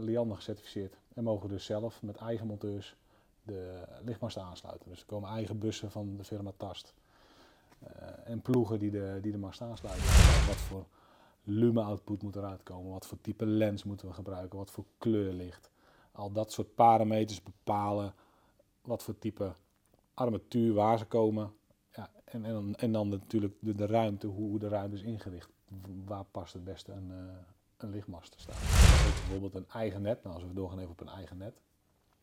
Liander gecertificeerd. En mogen dus zelf met eigen monteurs de lichtmasten aansluiten. Dus er komen eigen bussen van de firma Tast. Eh, en ploegen die de, die de mast aansluiten. Wat voor lumen output moet eruit komen, wat voor type lens moeten we gebruiken, wat voor kleurlicht. Al dat soort parameters bepalen wat voor type armatuur, waar ze komen. Ja, en, en, dan, en dan natuurlijk de, de ruimte, hoe de ruimte is ingericht. Waar past het beste een, uh, een lichtmast te staan. Bijvoorbeeld een eigen net. Nou, als we doorgaan even op een eigen net.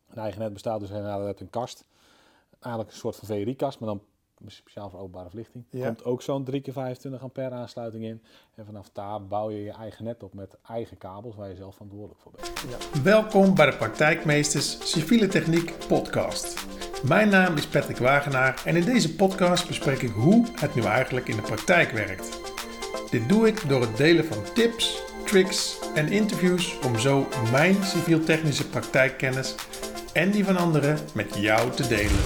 Een eigen net bestaat dus uit een kast. Eigenlijk een soort van VRI-kast, maar dan speciaal voor openbare verlichting. Er komt ook zo'n 3 keer 25 ampère aansluiting in. En vanaf daar bouw je je eigen net op met eigen kabels waar je zelf verantwoordelijk voor bent. Ja. Welkom bij de Praktijkmeesters Civiele Techniek podcast. Mijn naam is Patrick Wagenaar en in deze podcast bespreek ik hoe het nu eigenlijk in de praktijk werkt. Dit doe ik door het delen van tips, tricks en interviews om zo mijn civiel-technische praktijkkennis en die van anderen met jou te delen.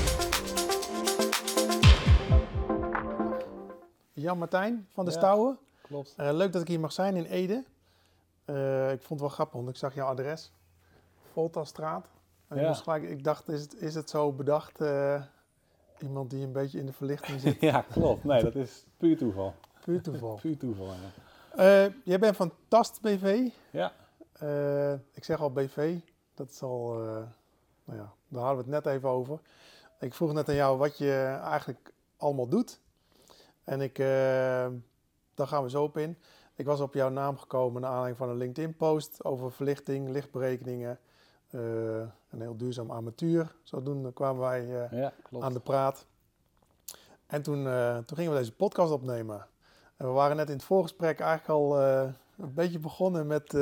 Jan Martijn van de ja, Stouwen. Klopt. Uh, leuk dat ik hier mag zijn in Ede. Uh, ik vond het wel grappig, want ik zag jouw adres. Voltastraat. En ja. gelijk, ik dacht, is het, is het zo bedacht? Uh, iemand die een beetje in de verlichting zit? ja, klopt. Nee, dat is puur toeval. Puur toeval. puur toeval, ja. Jij bent van Tast BV. Ja. ik zeg al BV. Dat is al, nou ja, daar hadden we het net even over. Ik vroeg net aan jou wat je eigenlijk allemaal doet. En ik, uh, daar gaan we zo op in. Ik was op jouw naam gekomen naar aanleiding van een LinkedIn-post over verlichting, lichtberekeningen. Uh, een heel duurzaam armatuur. Zodoende kwamen wij uh, ja, aan de praat. En toen, toen gingen we deze podcast opnemen. En we waren net in het voorgesprek eigenlijk al een beetje begonnen met,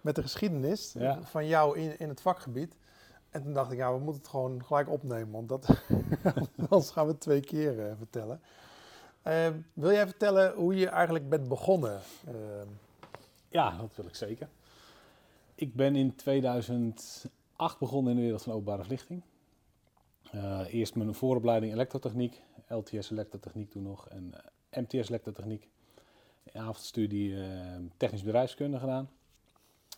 met de geschiedenis ja. van jou in, in het vakgebied. En toen dacht ik, ja, we moeten het gewoon gelijk opnemen, want dat, anders gaan we het twee keer vertellen. Uh, wil jij vertellen hoe je eigenlijk bent begonnen? Uh... Ja, dat wil ik zeker. Ik ben in 2008 begonnen in de wereld van openbare verlichting. Uh, eerst mijn vooropleiding elektrotechniek, LTS elektrotechniek toen nog en eh, MTS elektrotechniek. Avondstudie ehm, technisch bedrijfskunde gedaan.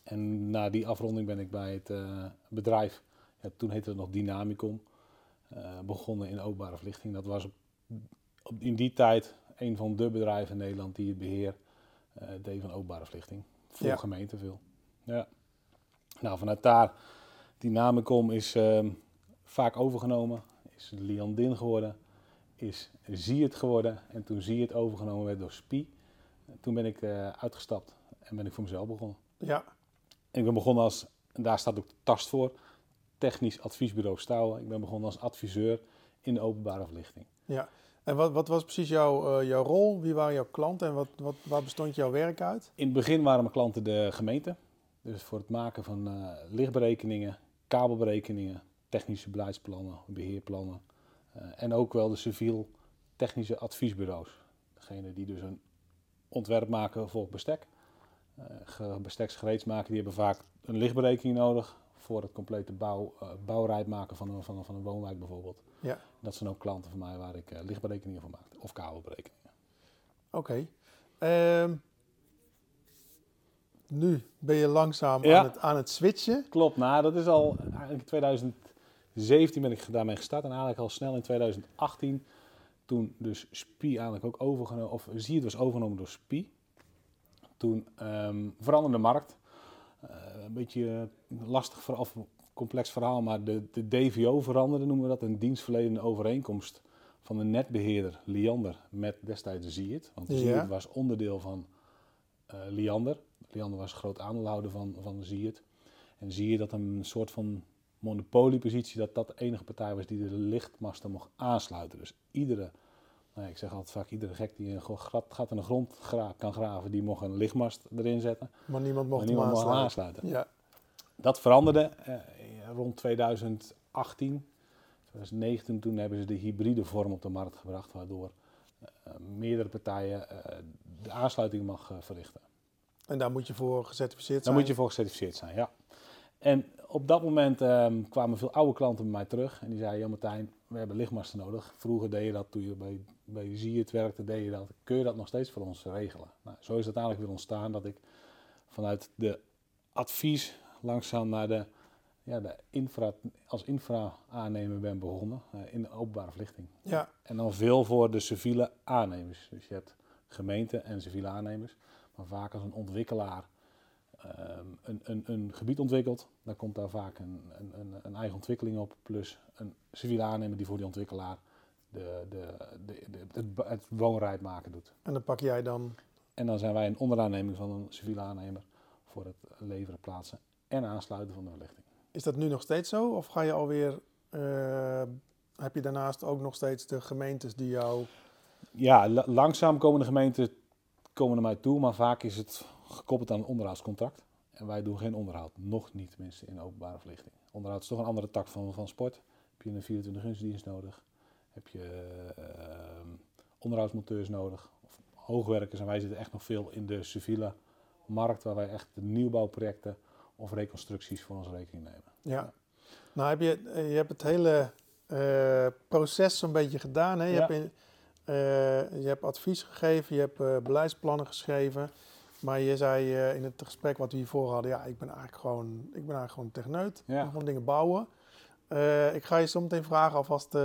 En na die afronding ben ik bij het eh, bedrijf, ja, toen heette het nog Dynamicom, eh, begonnen in openbare verlichting. Dat was in die tijd een van de bedrijven in Nederland die het beheer deed van openbare verlichting. Voor ja. gemeente veel. Ja. Nou, vanuit daar, Dynamicom is uh, vaak overgenomen, is Liandin geworden, is Zie het geworden en toen Zie het overgenomen werd door SPI. Toen ben ik uh, uitgestapt en ben ik voor mezelf begonnen. Ja. ik ben begonnen als, en daar staat ook de tast voor, technisch adviesbureau Stouwen. Ik ben begonnen als adviseur in de openbare verlichting. Ja. En wat, wat was precies jouw, uh, jouw rol? Wie waren jouw klanten en wat, wat, waar bestond jouw werk uit? In het begin waren mijn klanten de gemeente. Dus voor het maken van uh, lichtberekeningen, kabelberekeningen, technische beleidsplannen, beheerplannen. Uh, en ook wel de civiel-technische adviesbureaus. Degene die dus een ontwerp maken voor bestek. besteksgereeds maken, die hebben vaak een lichtberekening nodig voor het complete bouw, bouwrijd maken van een, van, van een woonwijk bijvoorbeeld. Ja. Dat zijn ook klanten van mij waar ik lichtberekeningen van maak. Of kabelberekeningen. Oké. Okay. Um, nu ben je langzaam ja. aan, het, aan het switchen. Klopt. Nou, dat is al eigenlijk in 2017 ben ik daarmee gestart. En eigenlijk al snel in 2018. Toen dus SPI eigenlijk ook overgenomen, of zie het was overgenomen door SPI. Toen um, veranderde de markt. Uh, een beetje lastig voor, of complex verhaal, maar de, de DVO veranderde, noemen we dat, een dienstverlenende overeenkomst van de netbeheerder Liander met destijds de Ziet. Want ja. was onderdeel van uh, Liander. Liander was groot aandeelhouder van, van Ziet. En zie je dat een soort van monopoliepositie, dat dat de enige partij was die de lichtmasten mocht aansluiten. Dus iedere, nou, ik zeg altijd vaak, iedere gek die een gat, in de grond gra kan graven, die mocht een lichtmast erin zetten. Maar niemand mocht, maar niemand mocht aansluiten. Ja. Dat veranderde uh, rond 2018, 2019, toen hebben ze de hybride vorm op de markt gebracht, waardoor uh, meerdere partijen uh, de aansluiting mag verrichten. En daar moet je voor gecertificeerd zijn? Daar moet je voor gecertificeerd zijn, ja. En op dat moment um, kwamen veel oude klanten bij mij terug en die zeiden, ja Martijn, we hebben lichtmasten nodig. Vroeger deed je dat, toen je bij, bij Zie het werkte, deed je dat. Kun je dat nog steeds voor ons regelen? Nou, zo is het eigenlijk weer ontstaan dat ik vanuit de advies langzaam naar de, ja, de infra, als infra-aannemer ben begonnen eh, in de openbare verlichting. Ja, En dan veel voor de civiele aannemers. Dus je hebt gemeenten en civiele aannemers. Maar vaak als een ontwikkelaar ehm, een, een, een gebied ontwikkelt, dan komt daar vaak een, een, eigen ontwikkeling op. Plus een civiele aannemer die voor die ontwikkelaar de, de, de, de- het, het woonrijd maken doet. en dan pak jij dan... En dan zijn wij een onderaanneming van een civiele aannemer voor het leveren, plaatsen en aansluiten van de verlichting. Is dat nu nog steeds zo? Of ga je alweer... eh, heb je daarnaast ook nog steeds de gemeentes die jou... Ja, la- langzaam komen de gemeenten komen naar mij toe, maar vaak is het gekoppeld aan een onderhoudscontract. En wij doen geen onderhoud, nog niet tenminste in openbare verlichting. Onderhoud is toch een andere tak van, van sport. Heb je een 24 gunstdienst nodig? Heb je ehm, onderhoudsmonteurs nodig? Of hoogwerkers? En wij zitten echt nog veel in de civiele markt, waar wij echt de nieuwbouwprojecten of reconstructies voor onze rekening nemen. Ja. Nou heb je, je hebt het hele eh, proces zo'n beetje gedaan. Hè? Je, Ja. hebt in- eh, je hebt advies gegeven, je hebt eh, beleidsplannen geschreven. Maar je zei eh, in het gesprek wat we hiervoor hadden, ja, ik ben eigenlijk gewoon, ik ben eigenlijk gewoon techneut. Ik Ja. wil gewoon dingen bouwen. Eh, ik ga je zo meteen vragen, alvast, eh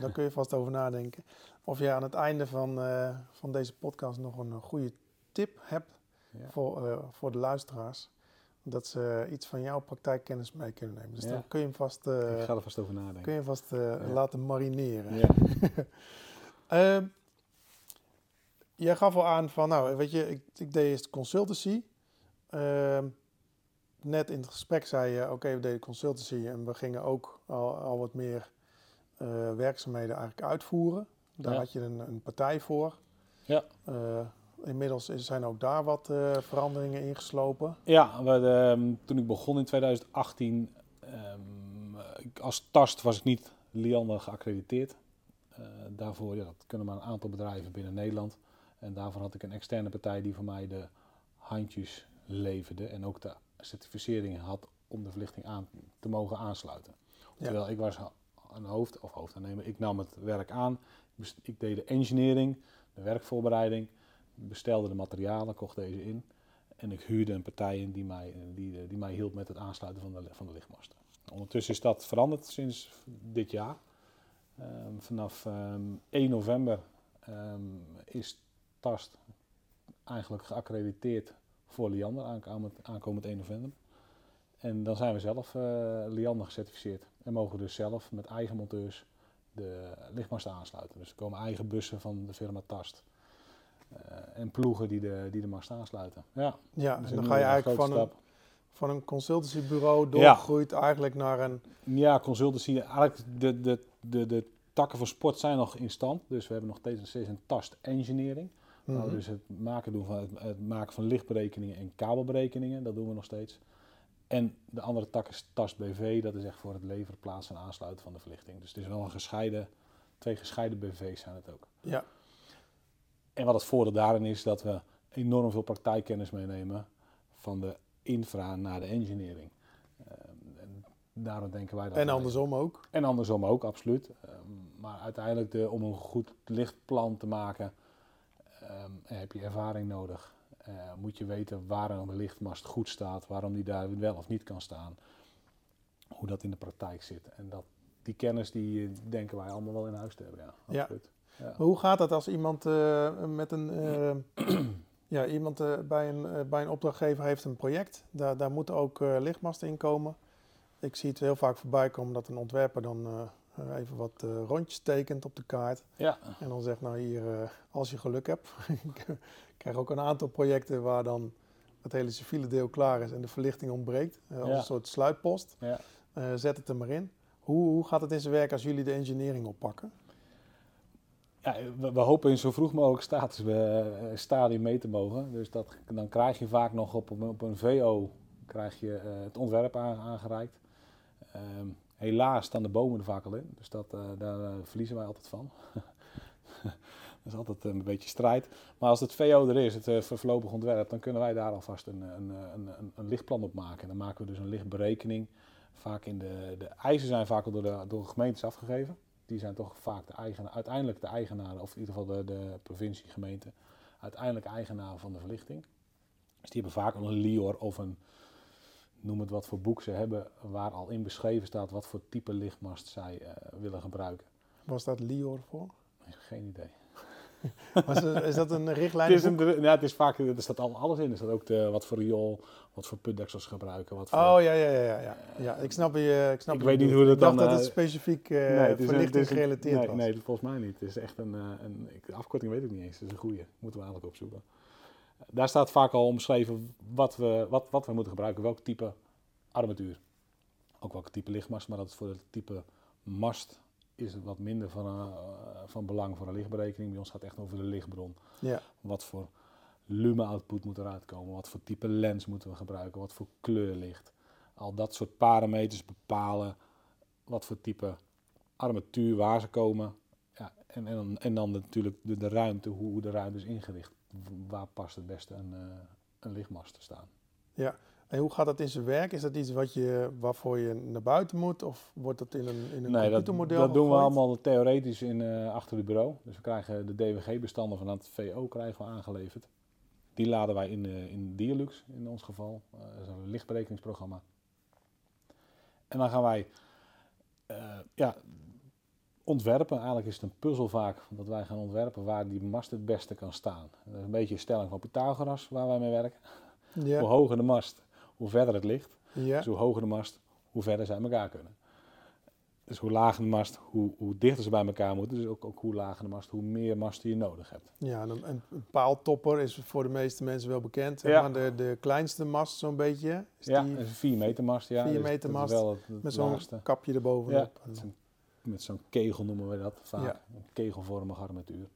daar kun je vast over nadenken. Of je aan het einde van, van deze podcast nog een goede tip hebt Ja. voor, voor de luisteraars. Dat ze iets van jouw praktijkkennis mee kunnen nemen. Dus Ja. dan kun je hem vast, Ik ga er vast over nadenken. kun je hem vast Ja. laten marineren. Ehm, jij gaf al aan van, nou, weet je, ik, ik deed eerst consultancy. Ehm, net in het gesprek zei je, oké, we deden consultancy en we gingen ook al, al wat meer eh, werkzaamheden eigenlijk uitvoeren. Daar Ja. had je een, een partij voor. Ja. Eh, inmiddels zijn ook daar wat eh, veranderingen ingeslopen. Ja, we, ehm, toen ik begon in 2018, ehm, ik- als tast was ik niet Liander geaccrediteerd. Daarvoor, ja, dat kunnen maar een aantal bedrijven binnen Nederland. En daarvoor had ik een externe partij die voor mij de handjes leverde en ook de certificering had om de verlichting aan te mogen aansluiten. Ja. Terwijl ik was een hoofd of hoofdaannemer, ik nam het werk aan, ik deed de engineering, de werkvoorbereiding, bestelde de materialen, kocht deze in. En ik huurde een partij in die mij, die, die mij hielp met het aansluiten van de, van de lichtmasten. Ondertussen is dat veranderd sinds dit jaar. Ehm, vanaf ehm, 1 november ehm, is TAST eigenlijk geaccrediteerd voor Liander, aankomend, aankomend 1 november. En dan zijn we zelf eh Liander gecertificeerd. En mogen dus zelf met eigen monteurs de lichtmasten aansluiten. Dus er komen eigen bussen van de firma TAST. eh, en ploegen die de, die de mast aansluiten. Ja, Ja, is en dan ga je nieuwe eigenlijk van een, van een consultancybureau Ja. doorgegroeid eigenlijk naar een... Ja, consultancy. Eigenlijk de, de, de, de takken van sport zijn nog in stand. Dus we hebben nog steeds, steeds een tast engineering. Nou, Mhm. dus het maken, doen van, het, het maken van lichtberekeningen en kabelberekeningen, dat doen we nog steeds. En de andere tak is tast BV, dat is echt voor het leveren, plaatsen en aansluiten van de verlichting. Dus het is wel een gescheiden, twee gescheiden BV's zijn het ook. Ja, En wat het voordeel daarin is, dat we enorm veel praktijkkennis meenemen van de infra naar de engineering. En daarom denken wij dat en andersom ook. en andersom ook, absoluut. Ehm, maar uiteindelijk, de, om een goed lichtplan te maken, ehm, heb je ervaring nodig. Eh, moet je weten waarom een lichtmast goed staat, waarom die daar wel of niet kan staan. Hoe dat in de praktijk zit. En dat, die kennis die eh, denken wij allemaal wel in huis te hebben. Ja, absoluut. Ja. Maar hoe gaat dat als iemand eh, met een... ja, iemand bij, een, bij een opdrachtgever heeft een project. Daar, daar moeten ook lichtmasten in komen. Ik zie het heel vaak voorbij komen dat een ontwerper dan even wat eh, rondjes tekent op de kaart. Ja. En dan zegt, nou hier, eh, als je geluk hebt. ik krijg ook een aantal projecten waar dan het hele civiele deel klaar is en de verlichting ontbreekt. eh, als Ja. een soort sluitpost. Ja. Eh, zet het er maar in. Hoe, hoe gaat het in zijn werk als jullie de engineering oppakken? Ja, we, we hopen in zo vroeg mogelijk status, eh, stadium mee te mogen. Dus dat, dan krijg je vaak nog op, een- op een VO krijg je, eh, het ontwerp aan- aangereikt. Ehm, helaas staan de bomen er vaak al in, dus dat, eh, daar eh, verliezen wij altijd van. dat is altijd een beetje strijd. Maar als het VO er is, het eh, voorlopig ontwerp, dan kunnen wij daar alvast een, een, een, een, lichtplan op maken. Dan maken we dus een lichtberekening. Vaak in de, de eisen zijn vaak al door de, door gemeentes afgegeven die zijn toch vaak de eigenaar, uiteindelijk de eigenaren, of in ieder geval de, de provincie, gemeente, uiteindelijk eigenaar van de verlichting. Dus die hebben vaak al een LIOR of een noem het wat voor boek ze hebben, waar al in beschreven staat wat voor type lichtmast zij eh, willen gebruiken. Was dat Lior voor? Geen idee. Was het- is dat een richtlijn? Het is, een, ja, het is vaak, er staat al alles in. Er staat ook de, wat voor riool, wat voor putdeksels gebruiken. Wat voor, Oh ja, ja, ja, ja, ja. ja ik snap je. Ik, snap Ik weet niet hoe dat ik dacht dan, dat het eh, specifiek eh Nee, het een- verlichting het is een- gerelateerd nee, was. Nee, volgens mij niet. Het is echt een, een afkorting weet ik niet eens. Het is een goede. Moeten we eigenlijk opzoeken. Daar staat vaak al omschreven wat we, wat, wat we moeten gebruiken. Welk type armatuur. Ook welk type lichtmast. Maar dat is voor het type mast is het wat minder van, eh, van belang voor een lichtberekening. Bij ons gaat het echt over de lichtbron. Ja, Wat voor lumen-output moet eruit komen? Wat voor type lens moeten we gebruiken? Wat voor kleurlicht? Al dat soort parameters bepalen wat voor type armatuur waar ze komen. Ja, en, en, dan, en dan natuurlijk de, de ruimte, hoe, hoe de ruimte is ingericht. Waar past het beste een, eh, een lichtmast te staan? en hoe gaat dat in zijn werk? Is dat iets wat je, waarvoor je naar buiten moet? Of wordt dat in een, in een Nee, dat, computermodel dat doen we allemaal theoretisch in, eh, achter het bureau. Dus we krijgen de DWG-bestanden van het VO krijgen we aangeleverd. Die laden wij in, eh, in Dialux in ons geval. Dat is een lichtberekeningsprogramma. En dan gaan wij ja, ontwerpen. Eigenlijk is het een puzzel vaak dat wij gaan ontwerpen waar die mast het beste kan staan. Dat is een beetje een stelling van Pythagoras waar wij mee werken. Hoe Ja, hoger de mast, hoe verder het ligt. ja. Dus hoe hoger de mast, hoe verder zij elkaar kunnen. Dus hoe lager de mast, hoe, hoe dichter ze bij elkaar moeten. Dus ook, ook hoe lager de mast, hoe meer masten je nodig hebt. ja en een, paaltopper is voor de meeste mensen wel bekend. Ja. Maar de, de kleinste mast zo'n beetje. Is ja, die is een 4 meter mast. Ja, 4 dus meter dat is mast wel het, het met zo'n kapje erbovenop. Ja, met zo'n- kegel noemen we dat vaak. Ja. Een kegelvormige armatuur.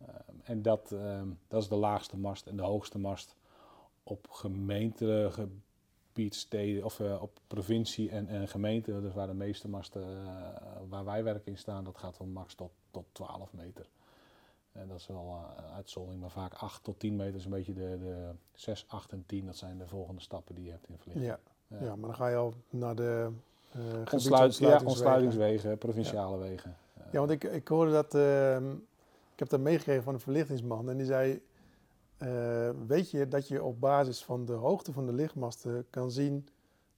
Ehm, en dat, ehm, dat is de laagste mast. En de hoogste mast op gemeentegebied, steden of eh, op provincie en, en gemeente, dus waar de meeste masten eh, waar wij werken in staan, dat gaat van max tot, tot 12 meter. En dat is wel eh, een uitzondering, maar vaak 8 tot 10 meter is een beetje de, de 6, 8 en 10. Dat zijn de volgende stappen die je hebt in verlichting. Ja. Ja. Ja, maar dan ga je al naar de eh Ontsluit, ja, ontsluitingswegen, provinciale wegen. Ja, want ik, ik hoorde dat, ehm, ik heb dat meegekregen van een verlichtingsman en die zei, eh, weet je dat je op basis van de hoogte van de lichtmasten kan zien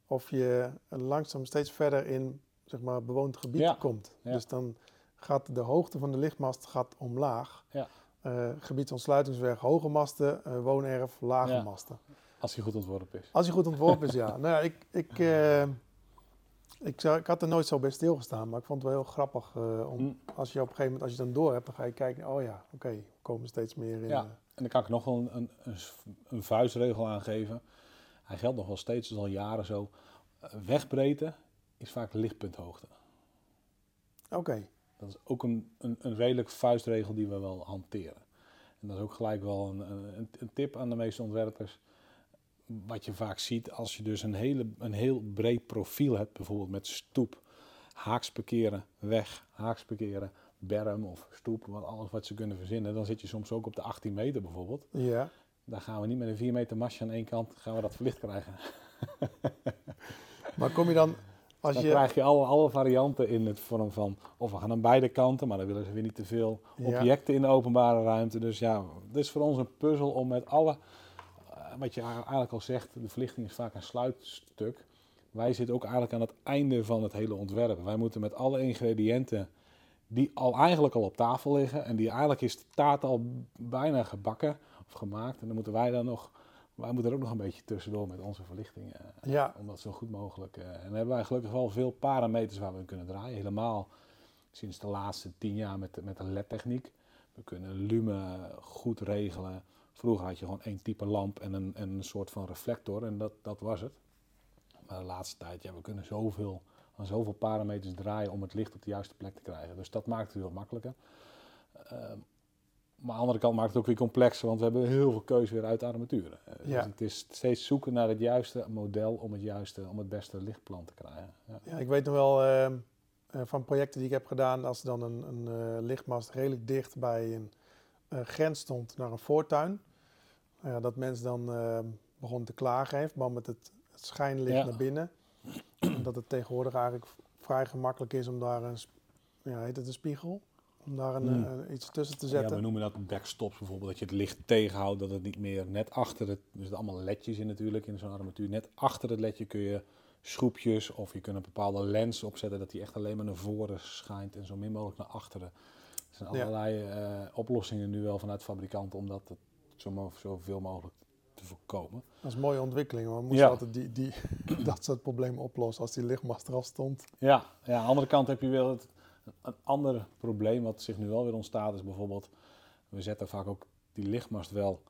of je langzaam steeds verder in zeg maar, bewoond gebied Ja, komt. ja. Dus dan gaat de hoogte van de lichtmast gaat omlaag. Ja. Eh, gebiedsontsluitingsweg, hoge masten, woonerf, lage masten. Als hij goed ontworpen is. Als hij goed ontworpen is, ja. Nou ja, ik, ik, ik, ik had er nooit zo bij stilgestaan, maar ik vond het wel heel grappig. eh, om, Mm. Als je op een gegeven moment, als je dan door hebt, dan ga je kijken, oh ja, oké, we komen steeds meer in. Ja. eh, En dan kan ik nog wel een, een, een, vuistregel aangeven. Hij geldt nog wel steeds, dus al jaren zo. Wegbreedte is vaak lichtpunthoogte. Oké, Dat is ook een, een, een redelijk vuistregel die we wel hanteren. En dat is ook gelijk wel een, een, een tip aan de meeste ontwerpers. Wat je vaak ziet als je dus een, hele, een heel breed profiel hebt, bijvoorbeeld met stoep, haaks parkeren, weg, haaks parkeren, berm of stoep, wat, alles wat ze kunnen verzinnen. Dan zit je soms ook op de 18 meter bijvoorbeeld. ja. Dan gaan we niet met een 4 meter mastje aan één kant, gaan we dat verlicht krijgen. Maar kom je dan, als Dan je... krijg je alle, alle varianten in het vorm van, of we gaan aan beide kanten, maar dan willen ze weer niet te veel Ja. objecten in de openbare ruimte. Dus ja, het is voor ons een puzzel om met alle, wat je eigenlijk al zegt, de verlichting is vaak een sluitstuk. Wij zitten ook eigenlijk aan het einde van het hele ontwerp. Wij moeten met alle ingrediënten die al eigenlijk al op tafel liggen en die eigenlijk is de taart al bijna gebakken of gemaakt. En dan moeten wij dan nog, wij moeten er ook nog een beetje tussendoor met onze verlichting. eh, Ja, om dat zo goed mogelijk. eh, en dan hebben wij gelukkig wel veel parameters waar we in kunnen draaien. Helemaal sinds de laatste tien jaar met, de- met de LED-techniek. We kunnen lumen goed regelen. Vroeger had je gewoon één type lamp en een, en een soort van reflector en dat, dat was het. Maar de laatste tijd, ja, we kunnen zoveel, aan zoveel parameters draaien om het licht op de juiste plek te krijgen. Dus dat maakt het heel makkelijker. Ehm, maar aan de andere kant maakt het ook weer complexer, want we hebben heel veel keuze weer uit de armaturen. Eh, Ja. Dus het is steeds zoeken naar het juiste model om het, juiste, om het beste lichtplan te krijgen. Ja. ja ik weet nog wel ehm, eh, van projecten die ik heb gedaan, als dan een, een eh, lichtmast redelijk dicht bij een grens stond naar een voortuin. Nou ja, dat mensen dan ehm begonnen te klagen heeft, maar met het, het schijnlicht Ja. naar binnen. En dat het tegenwoordig eigenlijk vrij gemakkelijk is om daar een, ja, heet het een spiegel? Om daar een, Hmm. eh, iets tussen te Ja, zetten. we noemen dat backstops bijvoorbeeld, dat je het licht tegenhoudt, dat het niet meer net achter het, er zitten allemaal ledjes in natuurlijk in zo'n armatuur, net achter het ledje kun je schroepjes of je kunt een bepaalde lens opzetten dat die echt alleen maar naar voren schijnt en zo min mogelijk naar achteren. Er zijn Ja. allerlei eh, oplossingen nu wel vanuit fabrikanten om dat zo zoveel mogelijk te voorkomen. Dat is een mooie ontwikkeling. Want we moesten Ja. altijd die, die, dat soort problemen oplossen als die lichtmast er al stond. Ja, ja, aan de andere kant heb je wel het, een ander probleem wat zich nu wel weer ontstaat. Is bijvoorbeeld, we zetten vaak ook die lichtmast wel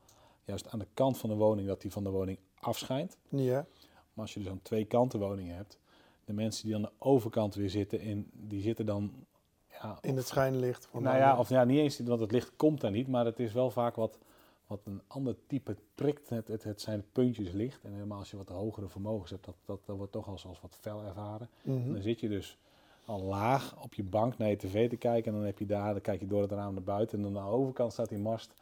juist aan de kant van de woning, dat die van de woning afschijnt. Hè? Maar als je dus aan twee kanten woningen hebt, de mensen die aan de overkant weer zitten, in, die zitten dan... Ja, In het schijnlicht. Van nou ja, of ja, niet eens, want het licht komt daar niet, maar het is wel vaak wat, wat een ander type prikt. Het, het, het zijn puntjes licht. En helemaal als je wat hogere vermogens hebt, dat, dat, dat wordt toch als, als wat fel ervaren. Mhm. Dan zit je dus al laag op je bank naar je tv te kijken. En dan heb je daar, dan kijk je door het raam naar buiten. En dan aan de overkant staat die mast.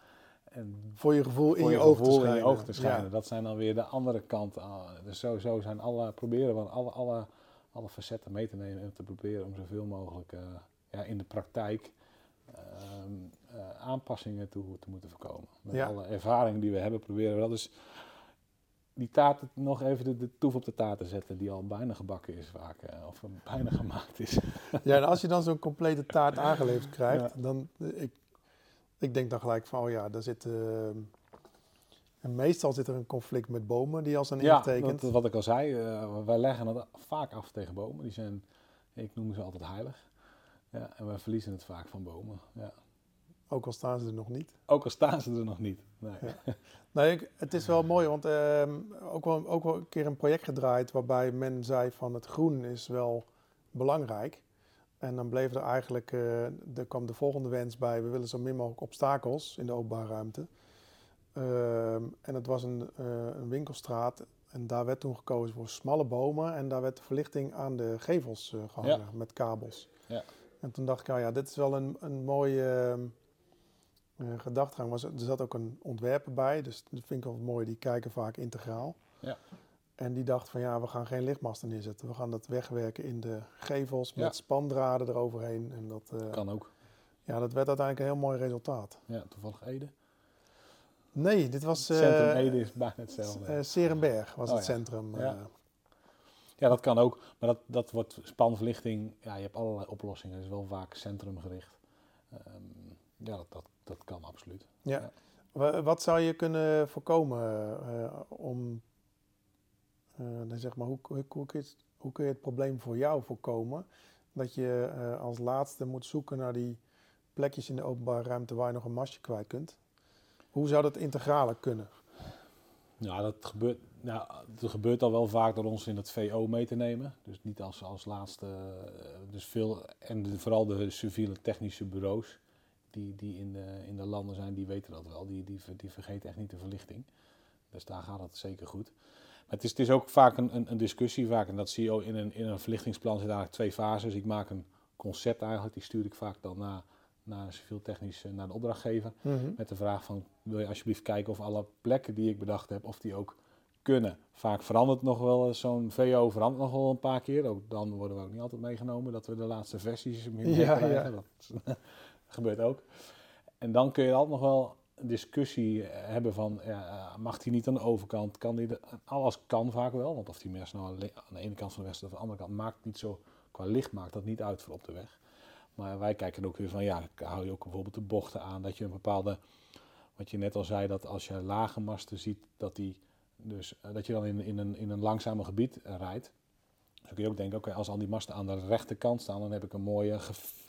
En Voor je gevoel in je, je oog te gevoel schijnen. in je oog te schijnen. Ja. Dat zijn dan weer de andere kant. ah, Dus zo zijn alle, proberen we alle, alle, alle facetten mee te nemen. En te proberen om zoveel mogelijk eh, ja, in de praktijk ehm, eh, aanpassingen toe te moeten voorkomen. Met Ja. alle ervaringen die we hebben, proberen we dat dus die taart nog even de, de toef op de taart te zetten, die al bijna gebakken is vaak, eh, of bijna gemaakt is. Ja, en als je dan zo'n complete taart aangeleverd krijgt, Ja. dan eh, ik, ik denk dan gelijk van, oh ja, daar zit. en meestal zit er een conflict met bomen die al zijn Ja, ingetekend. dat, wat ik al zei, wij leggen het vaak af tegen bomen. Die zijn, ik noem ze altijd heilig. Ja, en wij verliezen het vaak van bomen. Ja. Ook al staan ze er nog niet. Ook al staan ze er nog niet. Nee. Ja. Nee, het is wel mooi, want ehm, ook, wel, ook wel een keer een project gedraaid waarbij men zei van het groen is wel belangrijk. En dan bleef er eigenlijk, eh, er kwam de volgende wens bij, we willen zo min mogelijk obstakels in de openbare ruimte. Ehm, en het was een, eh, een winkelstraat en daar werd toen gekozen voor smalle bomen en daar werd de verlichting aan de gevels eh, gehangen met kabels. Ja. En toen dacht ik, nou ja, dit is wel een, een mooie eh, gedachtegang. Was, er zat ook een ontwerper bij, dus dat vind ik wel mooi. Die kijken vaak integraal. Ja. En die dacht van ja, we gaan geen lichtmasten neerzetten. We gaan dat wegwerken in de gevels met Ja. spandraden eroverheen. En dat, eh, Kan ook. ja, dat werd uiteindelijk een heel mooi resultaat. Ja, toevallig Ede. Nee, dit was eh Centrum Ede is bijna hetzelfde. eh, Serenberg was Oh het ja. centrum. Ja. Ja, dat kan ook. Maar dat, dat wordt spanverlichting. Ja, je hebt allerlei oplossingen. Het is wel vaak centrumgericht. Ehm, ja, dat, dat, dat kan absoluut. Ja. Ja. Wa- Wat zou je kunnen voorkomen eh, om, eh, dan zeg maar, hoe, hoe, hoe, kun je het, hoe kun je het probleem voor jou voorkomen? Dat je eh, als laatste moet zoeken naar die plekjes in de openbare ruimte waar je nog een mastje kwijt kunt. Hoe zou dat integraler kunnen? Ja, dat gebeurt, ja, het gebeurt al wel vaak door ons in het VO mee te nemen. Dus niet als, als laatste. eh, Dus veel, en de- vooral de civiele technische bureaus die, die in, de, in de landen zijn, die weten dat wel. Die, die, die vergeten echt niet de verlichting. Dus daar gaat het zeker goed. Maar het is, het is ook vaak een, een, een discussie. Vaak, en dat zie je ook in een, in een verlichtingsplan zitten eigenlijk twee fases. Ik maak een concept eigenlijk, die stuur ik vaak dan naar, naar civiel technisch, eh, naar de opdrachtgever. Met de vraag van, wil je alsjeblieft kijken of alle plekken die ik bedacht heb, of die ook kunnen. Vaak verandert nog wel zo'n VO verandert nog wel een paar keer. Ook dan worden we ook niet altijd meegenomen dat we de laatste versies mee Ja, krijgen. ja. Dat gebeurt ook. En dan kun je altijd nog wel een discussie eh, hebben van, ja, eh, mag die niet aan de overkant? Kan die de, alles kan vaak wel, want of die mes nou aan de aan de ene kant van de weg of aan de andere kant maakt niet zo, qua licht maakt dat niet uit voor op de weg. Maar wij kijken ook weer van, ja, hou je ook bijvoorbeeld de bochten aan, dat je een bepaalde, wat je net al zei, dat als je lage masten ziet, dat, die, dus, eh, dat je dan in, in, een, in een langzamer gebied eh, rijdt. Dus dan kun je ook denken, oké, als al die masten aan de rechterkant staan, dan heb ik een mooie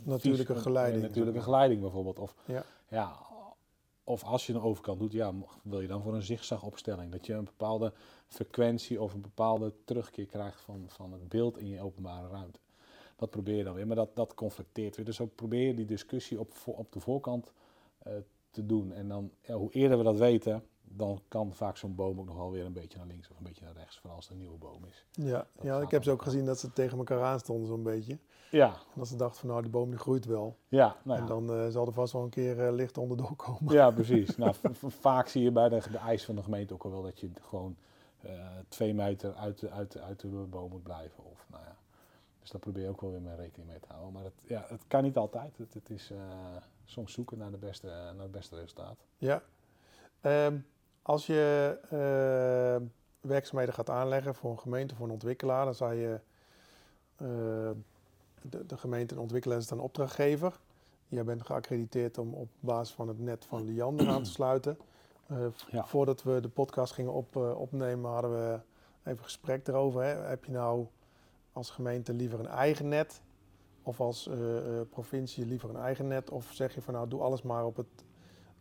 Natuurlijke geleiding, Een natuurlijke geleiding bijvoorbeeld. Of, Ja. ja, of als je een overkant doet, ja, wil je dan voor een zigzagopstelling. Dat je een bepaalde frequentie of een bepaalde terugkeer krijgt van, van het beeld in je openbare ruimte. Dat probeer je dan weer, maar dat, dat conflicteert weer. Dus ook probeer je die discussie op, op de voorkant eh, te doen. En dan, ja, hoe eerder we dat weten, dan kan vaak zo'n boom ook nog wel weer een beetje naar links of een beetje naar rechts, vooral als het een nieuwe boom is. Ja, Dat ja ik heb ze ook gezien dat ze tegen elkaar aan stonden zo'n beetje. Ja, En dat ze dachten van nou, die boom die groeit wel. ja, nou En dan eh, zal er vast wel een keer eh, licht onderdoor komen. Ja, precies. nou, vaak zie je bij de, de eis van de gemeente ook al wel dat je gewoon eh, twee meter uit de, uit, de, uit de boom moet blijven. Of, nou ja. Dus daar probeer je ook wel weer mee rekening mee te houden. Maar het, ja, het kan niet altijd. Het, het is soms zoeken naar, de beste, naar het beste resultaat. Ja. Ehm, als je eh, werkzaamheden gaat aanleggen voor een gemeente, voor een ontwikkelaar, dan zou je eh, de, de gemeente en ontwikkelaar is dan opdrachtgever. Jij bent geaccrediteerd om op basis van het net van Liander aan te sluiten. Eh, Ja. Voordat we de podcast gingen op, opnemen, hadden we even gesprek erover. Hè. Heb je nou als gemeente liever een eigen net? Of als provincie liever een eigen net? Of zeg je van nou, doe alles maar op het,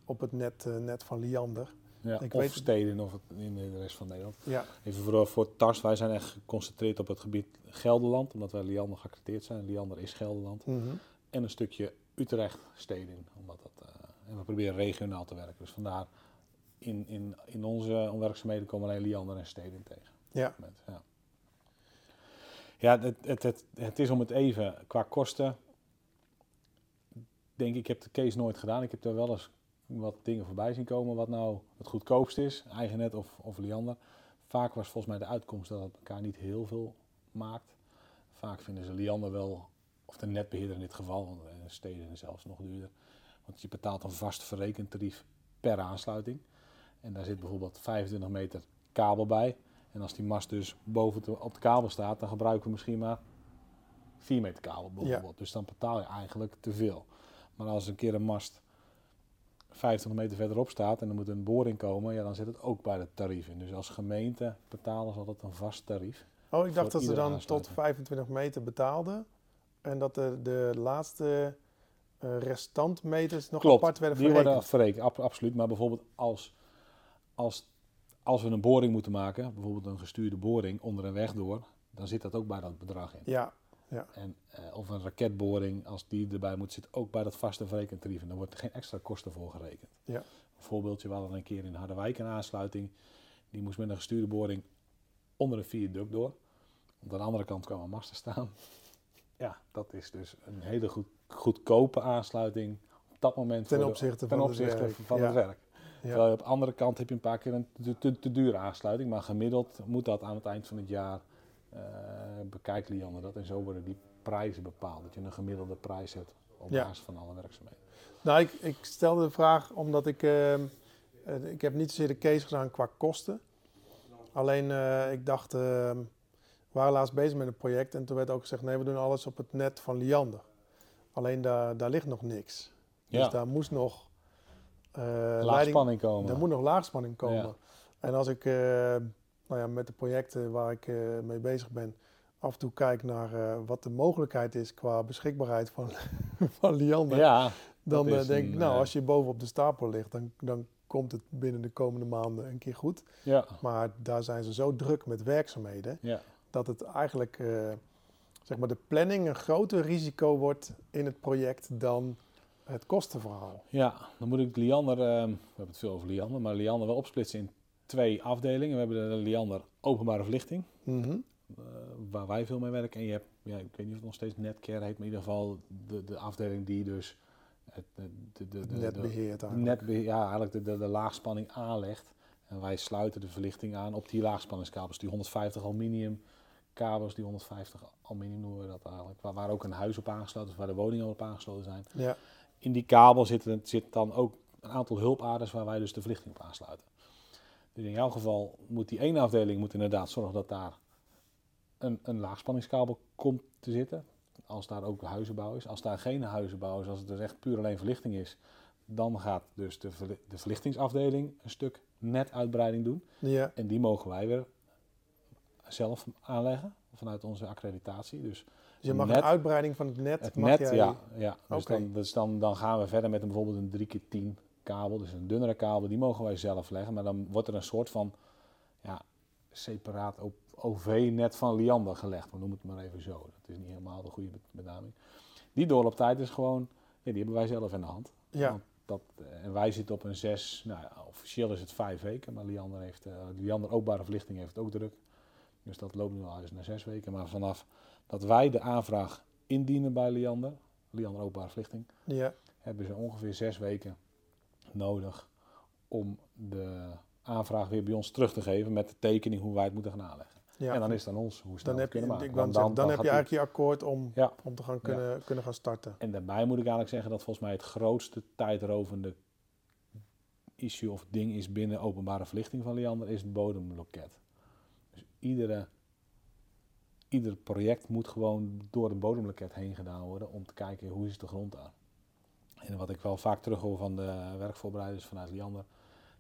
op het net, net van Liander? Ja, Ik of weet- steden of in de rest van Nederland. Ja, Even voor, voor TARS, wij zijn echt geconcentreerd op het gebied Gelderland, omdat wij Liander geaccrediteerd zijn. Liander is Gelderland. mhm. En een stukje Utrecht steden, omdat dat, eh, en we proberen regionaal te werken. Dus vandaar, in, in, in onze werkzaamheden komen alleen Liander en steden tegen. ja. Ja, ja het, het, het, het is om het even qua kosten. Denk ik, ik heb de case nooit gedaan. Ik heb daar wel eens wat dingen voorbij zien komen. Wat nou het goedkoopst is, Eigennet of, of Liander. Vaak was volgens mij de uitkomst dat het elkaar niet heel veel maakt. Vaak vinden ze Liander wel, of de netbeheerder in dit geval, want, steden zelfs nog duurder. Want je betaalt een vast verrekend tarief per aansluiting. En daar zit bijvoorbeeld 25 meter kabel bij. En als die mast dus boven op de kabel staat, dan gebruiken we misschien maar 4 meter kabel bijvoorbeeld. Dus dan betaal je eigenlijk te veel. Maar als een keer een mast 25 meter verderop staat en er moet een boring komen, ja, dan zit het ook bij het tarief in. Dus als gemeente betalen ze altijd een vast tarief. Oh, ik dacht dat ze dan tot aansluiting. 25 meter betaalden. En dat de, de laatste eh restantmeters nog Klopt, apart werden Die verrekend. worden verrekend, ab- absoluut. Maar bijvoorbeeld als, als, als we een boring moeten maken, bijvoorbeeld een gestuurde boring onder een weg door, dan zit dat ook bij dat bedrag in. Ja, En, eh, of een raketboring, als die erbij moet, zit ook bij dat vaste verrekend tarief. En daar wordt er geen extra kosten voor gerekend. Ja. Een voorbeeldje, we hadden een keer in Harderwijk een aansluiting. Die moest met een gestuurde boring onder een viaduct door. Op de andere kant kwam een mast te staan. Ja, dat is dus een hele goed, goedkope aansluiting op dat moment. Ten de- opzichte ten van het opzichte werk, van ja. het werk. ja. Terwijl je op de andere kant heb je een paar keer een te, te, te dure aansluiting. Maar gemiddeld moet dat aan het eind van het jaar eh bekijkt Lianne dat. En zo worden die prijzen bepaald. Dat je een gemiddelde prijs hebt op Ja. basis van alle werkzaamheden. Nou, ik, ik stelde de vraag omdat ik... ehm, eh, ik heb niet zozeer de case gedaan qua kosten. Alleen, eh, ik dacht... ehm, we waren laatst bezig met een project. En toen werd ook gezegd... Nee, we doen alles op het net van Liander. Alleen daar, daar ligt nog niks. Dus Ja. daar moest nog... leiding, Laagspanning komen. Er moet nog laagspanning komen. Ja. En als ik nou ja, met de projecten waar ik eh, mee bezig ben, af en toe kijk naar eh, wat de mogelijkheid is qua beschikbaarheid van, van Liander, Ja, dan eh, denk ik, nou, als je boven op de stapel ligt, dan, dan komt het binnen de komende maanden een keer goed. ja, Maar daar zijn ze zo druk met werkzaamheden, ja. dat het eigenlijk, zeg maar, de planning een groter risico wordt in het project dan het kostenverhaal. ja, dan moet ik Liander, we hebben het veel over Liander, maar Liander wel opsplitsen in twee afdelingen. We hebben de Liander openbare verlichting. Mhm. eh, waar wij veel mee werken. En je hebt, ja, ik weet niet of het nog steeds Netcare heet, maar in ieder geval de, de afdeling die dus het, de, de, de, netbeheer- ja, eigenlijk de, de, de laagspanning aanlegt. En wij sluiten de verlichting aan op die laagspanningskabels, die 150 aluminium kabels, die 150 aluminium noemen we dat eigenlijk. Waar, waar ook een huis op aangesloten is, waar de woningen op aangesloten zijn. Ja, In die kabel zitten, zit dan ook een aantal hulpaders waar wij dus de verlichting op aansluiten. Dus in jouw geval moet die ene afdeling moet inderdaad zorgen dat daar een, een laagspanningskabel komt te zitten. Als daar ook huizenbouw is. Als daar geen huizenbouw is, als het dus echt puur alleen verlichting is, dan gaat dus de, de verlichtingsafdeling een stuk netuitbreiding doen. ja, En die mogen wij weer zelf aanleggen vanuit onze accreditatie. Dus Dus je mag net- een uitbreiding van het net. het mag net, jij- ja. ja. Dus, dan, dus dan, dan gaan we verder met een, bijvoorbeeld een 3 keer 10 kabel. Dus een dunnere kabel, die mogen wij zelf leggen. Maar dan wordt er een soort van ja, separaat OV-net van Liander gelegd. We noemen het maar even zo. Dat is niet helemaal de goede be- benaming. Die doorlooptijd is gewoon, ja, die hebben wij zelf in de hand. Ja. Want dat, eh, en wij zitten op een zes, nou ja, officieel is het vijf weken. Maar Liander, heeft, eh Liander openbare verlichting heeft het ook druk. Dus dat loopt nu al eens naar zes weken. Maar vanaf dat wij de aanvraag indienen bij Liander, Liander openbare verlichting, ja. hebben ze ongeveer zes weken nodig om de aanvraag weer bij ons terug te geven met de tekening hoe wij het moeten gaan aanleggen. Ja. En dan is het aan ons hoe snel dan we heb je, kunnen maken. ik zeggen, dan, heb je eigenlijk je akkoord om, Ja. om te gaan kunnen, kunnen gaan starten. En daarbij moet ik eigenlijk zeggen dat volgens mij het grootste tijdrovende issue of ding is binnen openbare verlichting van Liander is het bodemloket. Dus iedere, ieder project moet gewoon door het bodemloket heen gedaan worden om te kijken hoe is de grond aan. En wat ik wel vaak terughoor van de werkvoorbereiders vanuit Liander,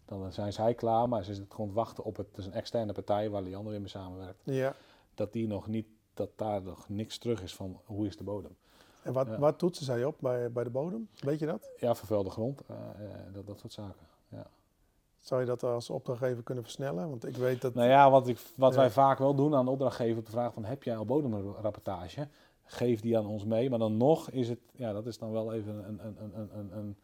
dan zijn zij klaar, maar ze zitten gewoon te wachten op het, het is een externe partij waar Liander weer mee samenwerkt, Ja. dat die nog niet, dat daar nog niks terug is van hoe is de bodem. En wat, Ja. wat toetsen zij op bij, bij de bodem? Weet je dat? Ja, vervuilde grond, eh, eh, dat, dat soort zaken. Ja. Zou je dat als opdrachtgever kunnen versnellen? Want ik weet dat... Nou ja, wat, ik, wat Ja. wij vaak wel doen aan de opdrachtgever op de vraag van heb jij al bodemrapportage? Geef die aan ons mee. Maar dan nog is het, ja, dat is dan wel even een, een, een, een, een,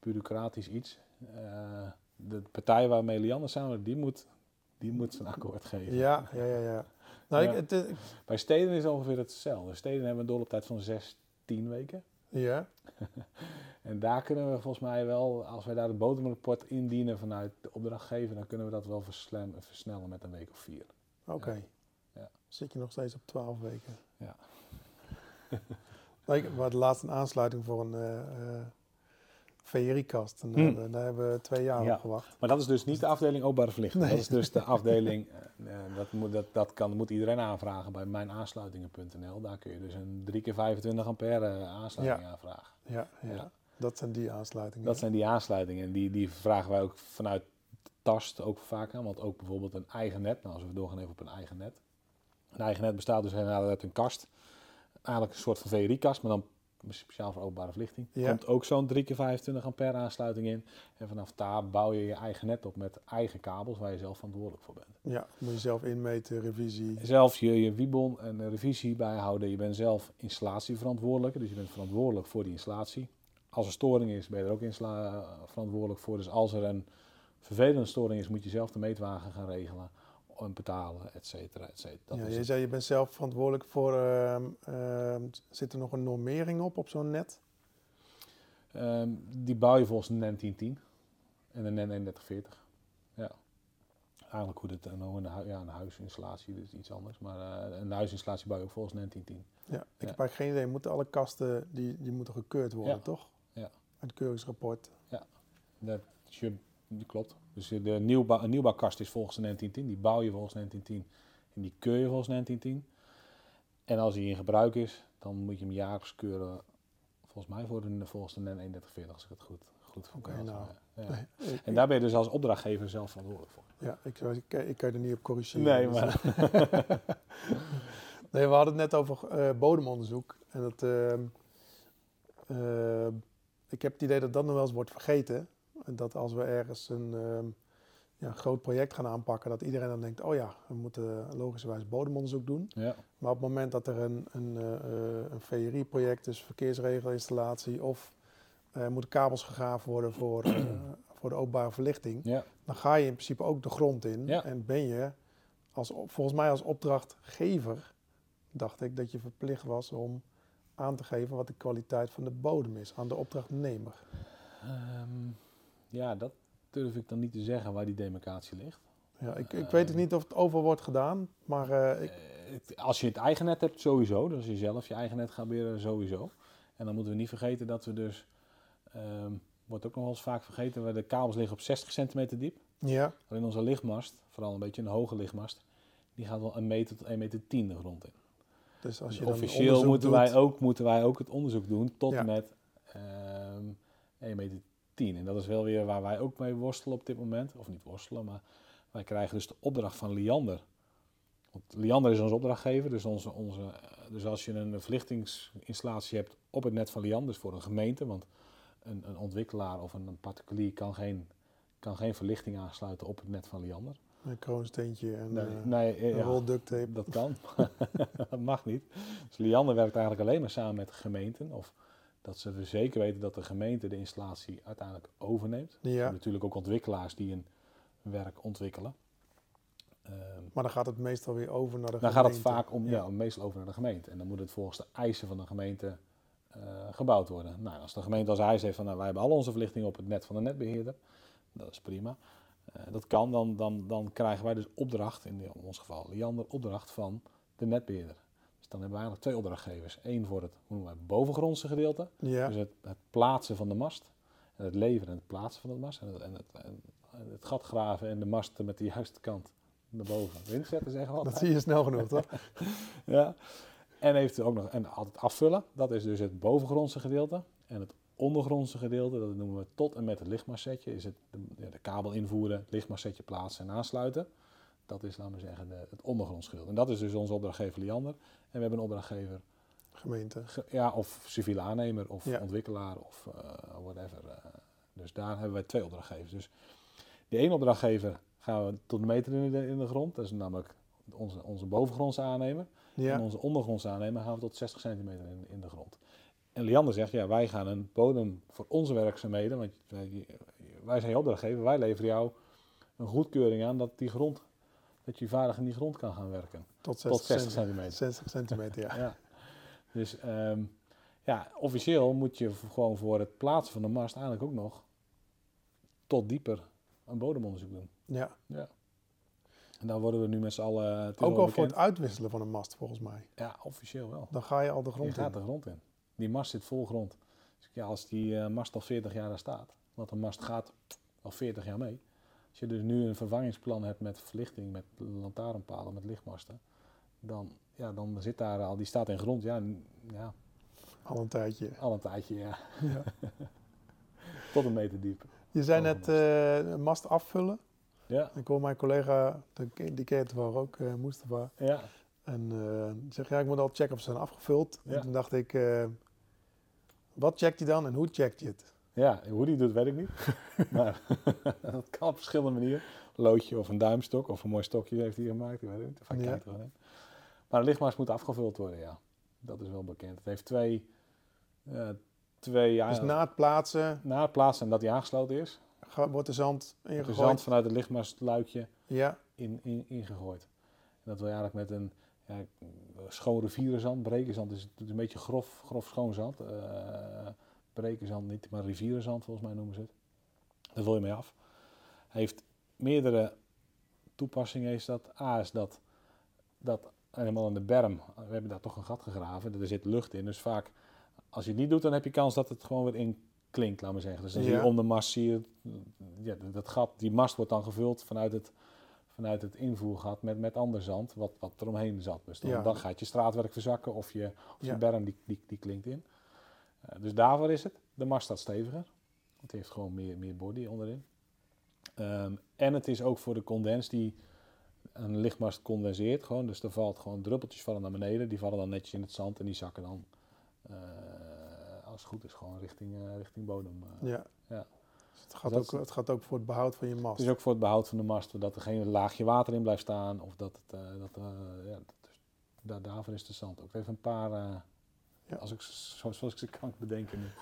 bureaucratisch iets. Eh, de partij waarmee Lianne samen, die moet, die moet zijn akkoord geven. Ja, ja, ja. ja. Nou, Ja. Ik, het, eh, ik- Bij steden is het ongeveer hetzelfde. Steden hebben een doorlooptijd van 6, 10 weken. ja. En daar kunnen we volgens mij wel, als wij daar het bodemrapport indienen vanuit de opdrachtgever, dan kunnen we dat wel versnellen met een week of vier. Oké. Ja. Zit je nog steeds op 12 weken? Ja. Ik, we hadden laatst een aansluiting voor een eh eh VRI-kast. En daar, Hmm. hebben- daar hebben we twee jaar Ja. op gewacht. Maar dat is dus niet de afdeling openbare verlichting. Nee. Dat is dus de afdeling, eh, eh, dat, moet, dat, dat kan, moet iedereen aanvragen bij mijnaansluitingen.nl. Daar kun je dus een 3 keer 25 ampère eh, aansluiting aanvragen. Ja, ja. Ja. dat zijn die aansluitingen. Dat zijn die aansluitingen en die, die vragen wij ook vanuit Tast ook vaak aan. Want ook bijvoorbeeld een eigen net, nou als we doorgaan even op een eigen net. Een eigen net bestaat dus inderdaad uit een kast. Eigenlijk een soort van VRI-kast, maar dan speciaal voor openbare verlichting. Er Ja. komt ook zo'n 3 keer 25 ampère aansluiting in. En vanaf daar bouw je je eigen net op met eigen kabels waar je zelf verantwoordelijk voor bent. Ja, moet je zelf inmeten, revisie. Zelf je, je wiebon en revisie bijhouden. Je bent zelf installatieverantwoordelijk, dus je bent verantwoordelijk voor die installatie. Als er storing is, ben je er ook verantwoordelijk voor. Dus als er een vervelende storing is, moet je zelf de meetwagen gaan regelen en betalen, et cetera, et cetera. Dat ja, je zei je bent zelf verantwoordelijk voor. ehm, ehm, zit er nog een normering op op zo'n net? Ehm, die bouw je volgens NEN 1010 en een NEN 3140. Ja. Eigenlijk hoe dit een, ja, een huisinstallatie is iets anders. Maar eh, een huisinstallatie bouw je ook volgens NEN 1010. Ja, ik Ja. heb eigenlijk geen idee. Moeten alle kasten die, die moeten gekeurd worden, Ja. toch? Ja. Het keuringsrapport. Dat, is je, die klopt. Dus de nieuwbouw, een nieuwbouwkast is volgens de 1910. Die bouw je volgens 1910. En die keur je volgens 1910. En als die in gebruik is, dan moet je hem jaarlijks keuren. Volgens mij voor de, volgens de NEN 3140, als ik het goed, goed Oké, vertel. nou. Ja. Nee, ik, En daar ben je dus als opdrachtgever zelf verantwoordelijk voor. ja, ik, ik kan je er niet op corrigeren. Nee, Dus, maar Nee, we hadden het net over eh, bodemonderzoek. En dat, ehm, eh, ik heb het idee dat dat nog wel eens wordt vergeten. Dat als we ergens een ehm, ja, groot project gaan aanpakken, dat iedereen dan denkt, oh ja, we moeten logischerwijs bodemonderzoek doen. ja, Maar op het moment dat er een, een, eh, een VRI-project, dus verkeersregelinstallatie, of er moeten kabels gegraven worden voor, eh, voor de openbare verlichting, ja, dan ga je in principe ook de grond in. Ja. En ben je, als, volgens mij als opdrachtgever, dacht ik dat je verplicht was om aan te geven wat de kwaliteit van de bodem is aan de opdrachtnemer. Ehm, ja, dat durf ik dan niet te zeggen waar die demarcatie ligt. Ja, ik, ik Eh, weet het niet of het over wordt gedaan, maar eh, ik, Eh, als je het eigen net hebt, sowieso. Dus als je zelf je eigen net gaat beheren, sowieso. En dan moeten we niet vergeten dat we dus, ehm, wordt ook nog wel eens vaak vergeten, waar de kabels liggen op 60 centimeter diep. ja, Alleen onze lichtmast, vooral een beetje een hoge lichtmast, die gaat wel een meter tot 1 meter 10 de grond in. dus als je Dus dan officieel moeten doet- wij, ook, moeten wij ook het onderzoek doen tot Ja. en met ehm 1 meter 10. En dat is wel weer waar wij ook mee worstelen op dit moment. Of niet worstelen, maar wij krijgen dus de opdracht van Liander. Want Liander is onze opdrachtgever, dus, onze, onze, dus als je een verlichtingsinstallatie hebt op het net van Liander, dus voor een gemeente, want een, een ontwikkelaar of een, een particulier kan geen, kan geen verlichting aansluiten op het net van Liander. een kroonsteentje en Nee, eh, nee, eh, een ja. rol duct tape. Dat kan. dat mag niet. Dus Liander werkt eigenlijk alleen maar samen met gemeenten. Of dat ze er zeker weten dat de gemeente de installatie uiteindelijk overneemt. Er Ja, zijn natuurlijk ook ontwikkelaars die een werk ontwikkelen. Ehm, maar dan gaat het meestal weer over naar de dan gaat het gemeente. vaak om, ja. meestal over naar de gemeente. En dan moet het volgens de eisen van de gemeente eh, gebouwd worden. Nou, als de gemeente als eis heeft van nou, wij hebben al onze verlichting op het net van de netbeheerder, dat is prima. Eh, dat kan, dan, dan, dan krijgen wij dus opdracht, in, in ons geval Liander, opdracht van de netbeheerder. Dus dan hebben we eigenlijk twee opdrachtgevers. Eén voor het hoe noemen bovengrondse gedeelte, Ja, dus het, het plaatsen van de mast. En het leveren en het plaatsen van de mast. En het, en het, en het gat graven en de mast met de juiste kant naar boven. Wind zetten zeggen we dat zie je snel genoeg, toch? Ja. En heeft ook nog en altijd afvullen. Dat is dus het bovengrondse gedeelte. En het ondergrondse gedeelte, dat noemen we tot en met het lichtmastsetje, is het de, ja, de kabel invoeren, het lichtmastsetje plaatsen en aansluiten. Dat is, laten we zeggen, de, het ondergronds gedeelte. En dat is dus onze opdrachtgever Liander. En we hebben een opdrachtgever, Gemeente. ge- ja, of civiele aannemer, of Ja. ontwikkelaar, of eh, whatever. eh. dus daar hebben wij twee opdrachtgevers. Dus die ene opdrachtgever gaan we tot een meter in de, in de grond. Dat is namelijk onze, onze bovengrondse aannemer. En onze ondergrondse aannemer gaan we tot 60 centimeter in, in de grond. En Liander zegt, ja, wij gaan een bodem voor onze werkzaamheden, want wij, wij zijn je opdrachtgever, wij leveren jou een goedkeuring aan dat die grond, dat je vaardig in die grond kan gaan werken. tot 60, Tot 60 centi- centimeter. 60 centimeter, ja. Ja. Dus ehm, ja, officieel moet je gewoon voor het plaatsen van de mast eigenlijk ook nog tot dieper een bodemonderzoek doen. ja. En daar worden we nu met z'n allen... is Ook al voor het uitwisselen van een mast, volgens mij. Ja, officieel wel. Dan ga je al de Je grond gaat in. de grond in. Die mast zit vol grond. Dus ja, als die eh, mast al 40 jaar daar staat, want een mast gaat al 40 jaar mee. Als je dus nu een vervangingsplan hebt met verlichting, met lantaarnpalen, met lichtmasten, dan, ja, dan zit daar al, die staat in grond, ja, ja Al een tijdje. al een tijdje, ja, Ja. tot een meter diep. Je zei net eh, een mast afvullen. Ja, Ik hoor mijn collega, die ken je toevallig ook, eh Mustafa. ja, En eh, die zegt, ja, ik moet al checken of ze zijn afgevuld. Ja. En toen dacht ik, eh, wat checkt hij dan en hoe checkt je het? Ja, hoe die doet weet ik niet. maar dat kan op verschillende manieren. Loodje of een duimstok of een mooi stokje heeft hij gemaakt, ik weet het niet. Of hij kijkt er in. Maar de lichtmast moet afgevuld worden, ja. Dat is wel bekend. Het heeft twee, eh, twee ja, Dus na het plaatsen na het plaatsen en dat hij aangesloten is, wordt de zand wordt de ingegooid. zand vanuit het lichtmastluikje Ja, in, in, ingegooid. En dat wil je eigenlijk met een ja, schoon rivierenzand. Brekerzand is, het is een beetje grof, grof schoon zand. Eh brekerzand niet, maar rivierenzand volgens mij noemen ze het. Daar wil je mee af. Heeft meerdere toepassingen. Is dat. A is dat, dat helemaal in de berm, we hebben daar toch een gat gegraven. Er zit lucht in. Dus vaak, als je het niet doet, dan heb je kans dat het gewoon weer in klinkt, laat maar zeggen. Dus dan zie je om de mast, zie je, ja, dat gat, die mast wordt dan gevuld vanuit het, vanuit het invoergat met, met ander zand, wat, wat er omheen zat. Dus dan, Ja. dan gaat je straatwerk verzakken of je, of je Ja. berm die, die, die klinkt in. Eh, dus daarvoor is het. De mast staat steviger. Het heeft gewoon meer, meer body onderin. Ehm, en het is ook voor de condens die een lichtmast condenseert gewoon. Dus er valt gewoon druppeltjes vallen naar beneden. Die vallen dan netjes in het zand en die zakken dan, eh, als het goed is, gewoon richting, eh, richting bodem. ja. Ja. Dus het, gaat Dat ook, het gaat ook voor het behoud van je mast. Het is ook voor het behoud van de mast, dat er geen laagje water in blijft staan. Of dat het, dat, ja, daar, daarvoor is de zand ook. Het heeft een paar, Ja. als ik, zo- zoals ik ze kan bedenken nu.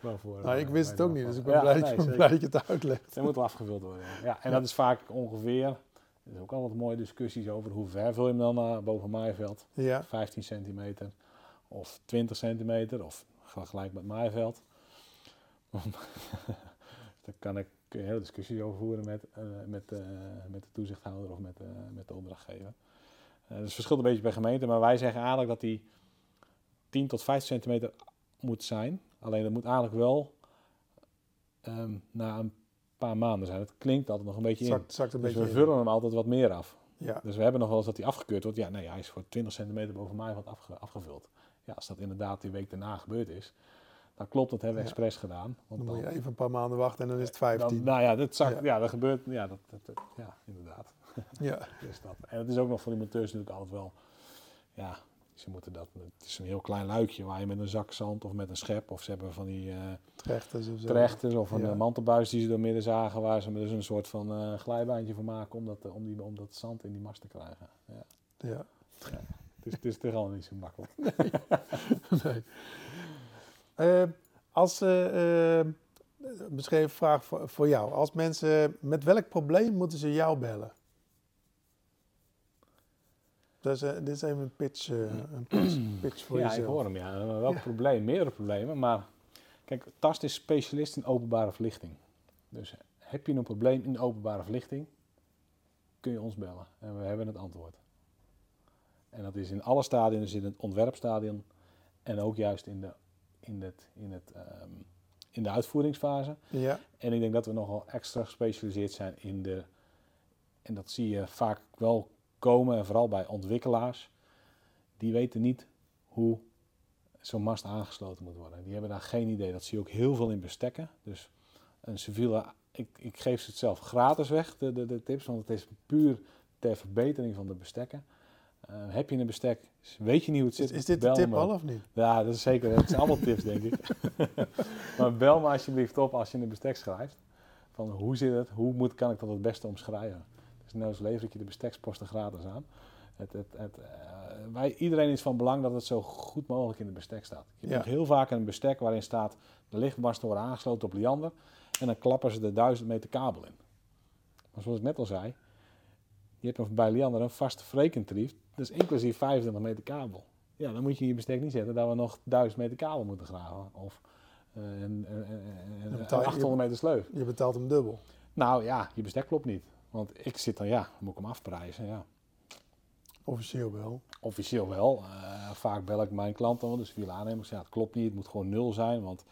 Waarvoor, nou, ik eh, wist het ook niet, dus ik ben Ja, blij, nee, dat je- zeker. blij dat je het uitlegt. Het moet wel afgevuld worden. Ja, en dat is vaak ongeveer. Er is ook altijd mooie discussies over hoe ver vul je hem dan naar boven maaiveld. Ja, 15 centimeter of 20 centimeter of gelijk met maaiveld. Daar kan ik kun je hele discussies over voeren met, eh, met, eh, met de toezichthouder of met, met de opdrachtgever. Dus het verschilt een beetje per gemeente, maar wij zeggen eigenlijk dat die 10 tot 15 centimeter moet zijn. Alleen dat moet eigenlijk wel ehm, na een paar maanden zijn. Het klinkt altijd nog een beetje in. zakt, zakt een Dus beetje we in. vullen hem altijd wat meer af. Ja, Dus we hebben nog wel eens dat hij afgekeurd wordt. Ja, nee, hij is voor 20 centimeter boven mij wat afge- afgevuld. Ja, als dat inderdaad die week daarna gebeurd is, dan klopt het, hebben we Ja. expres gedaan. Want dan moet je even een paar maanden wachten en dan is het dan- 15. nou ja, dat, zak, Ja. ja. dat gebeurt. Ja, dat, dat, dat- ja inderdaad. Ja, Is dat. En het is ook nog voor die monteurs natuurlijk altijd wel. Ja, ze moeten dat. Het is een heel klein luikje waar je met een zak zand of met een schep of ze hebben van die eh trechters of zo. trechters of een Ja. mantelbuis die ze door midden zagen waar ze dus een soort van eh, glijbaantje van maken om dat, eh, om, die, om dat zand in die mast te krijgen. Ja. Ja. Het is, het is toch al niet zo makkelijk. nee. Eh, als, eh, eh, beschreven vraag voor, voor jou. Als mensen, met welk probleem moeten ze jou bellen? Dus, eh, dit is even een pitch, eh, een pitch, pitch voor ja, jezelf. ik hoor hem, ja. Welk Ja. probleem? Meerdere problemen. Maar kijk, Tast is specialist in openbare verlichting. Dus, heb je een probleem in de openbare verlichting, kun je ons bellen en we hebben het antwoord. En dat is in alle stadions, dus in het ontwerpstadion en ook juist in de, in het, in het, ehm, in de uitvoeringsfase. Ja, En ik denk dat we nogal extra gespecialiseerd zijn in de, en dat zie je vaak wel komen, en vooral bij ontwikkelaars, die weten niet hoe zo'n mast aangesloten moet worden. Die hebben daar geen idee. Dat zie je ook heel veel in bestekken. Dus een civiele, ik, ik geef ze het zelf gratis weg, de, de, de tips, want het is puur ter verbetering van de bestekken. Eh, heb je een bestek, weet je niet hoe het zit, is dit de tip me. al of niet? Ja, dat is zeker. Het zijn allemaal tips, denk ik. maar bel me alsjeblieft op als je een bestek schrijft. Van hoe zit het? Hoe moet, kan ik dat het beste omschrijven? Dus nou lever ik je de besteksposten gratis aan. Het, het, het, eh, wij, iedereen is van belang dat het zo goed mogelijk in het bestek staat. Je Ja. hebt heel vaak een bestek waarin staat de lichtmasten worden aangesloten op liander. En dan klappen ze er 1000 meter kabel in. Maar zoals ik net al zei, je hebt bij liander een vaste frequentarief. Dus inclusief 25 meter kabel. Ja, dan moet je in je bestek niet zetten dat we nog 1000 meter kabel moeten graven. Of eh, een, een, een, betaal je- 800 meter sleuf. Je betaalt hem dubbel. Nou ja, je bestek klopt niet. Want ik zit dan, ja, dan moet ik hem afprijzen. Ja. Officieel wel. Officieel wel. Eh, vaak bel ik mijn klanten, want de civiele aannemers, ja, het klopt niet. Het moet gewoon nul zijn, want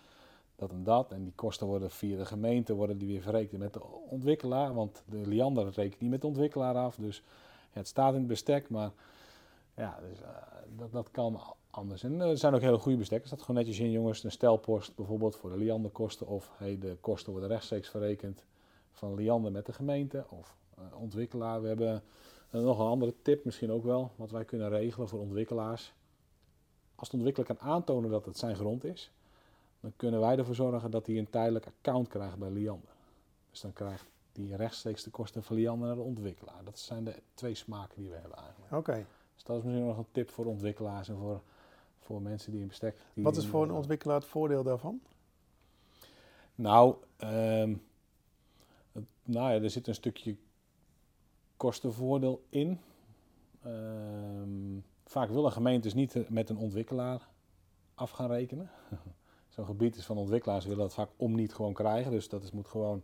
dat en dat. En die kosten worden via de gemeente worden die weer verrekend met de ontwikkelaar. Want de Liander rekent niet met de ontwikkelaar af. Dus ja, het staat in het bestek, maar ja, dus, eh, dat, dat kan anders. En eh, er zijn ook hele goede bestekken. Staat gewoon netjes in, jongens, een stelpost bijvoorbeeld voor de Liander-kosten. Of hey, de kosten worden rechtstreeks verrekend van Liander met de gemeente of eh, ontwikkelaar. We hebben eh, nog een andere tip misschien ook wel, wat wij kunnen regelen voor ontwikkelaars. Als de ontwikkelaar kan aantonen dat het zijn grond is, dan kunnen wij ervoor zorgen dat hij een tijdelijk account krijgt bij Liander. Dus dan krijgt hij rechtstreeks de kosten van Liander naar de ontwikkelaar. Dat zijn de twee smaken die we hebben eigenlijk. Oké. Dus dat is misschien nog een tip voor ontwikkelaars en voor, voor mensen die in bestek... Die Wat is voor een ontwikkelaar het voordeel daarvan? Nou, ehm, nou ja, er zit een stukje kostenvoordeel in. Ehm, vaak willen gemeentes niet eh, met een ontwikkelaar af gaan rekenen. Zo'n gebied is van ontwikkelaars, willen dat vaak om niet gewoon krijgen. Dus dat is, moet gewoon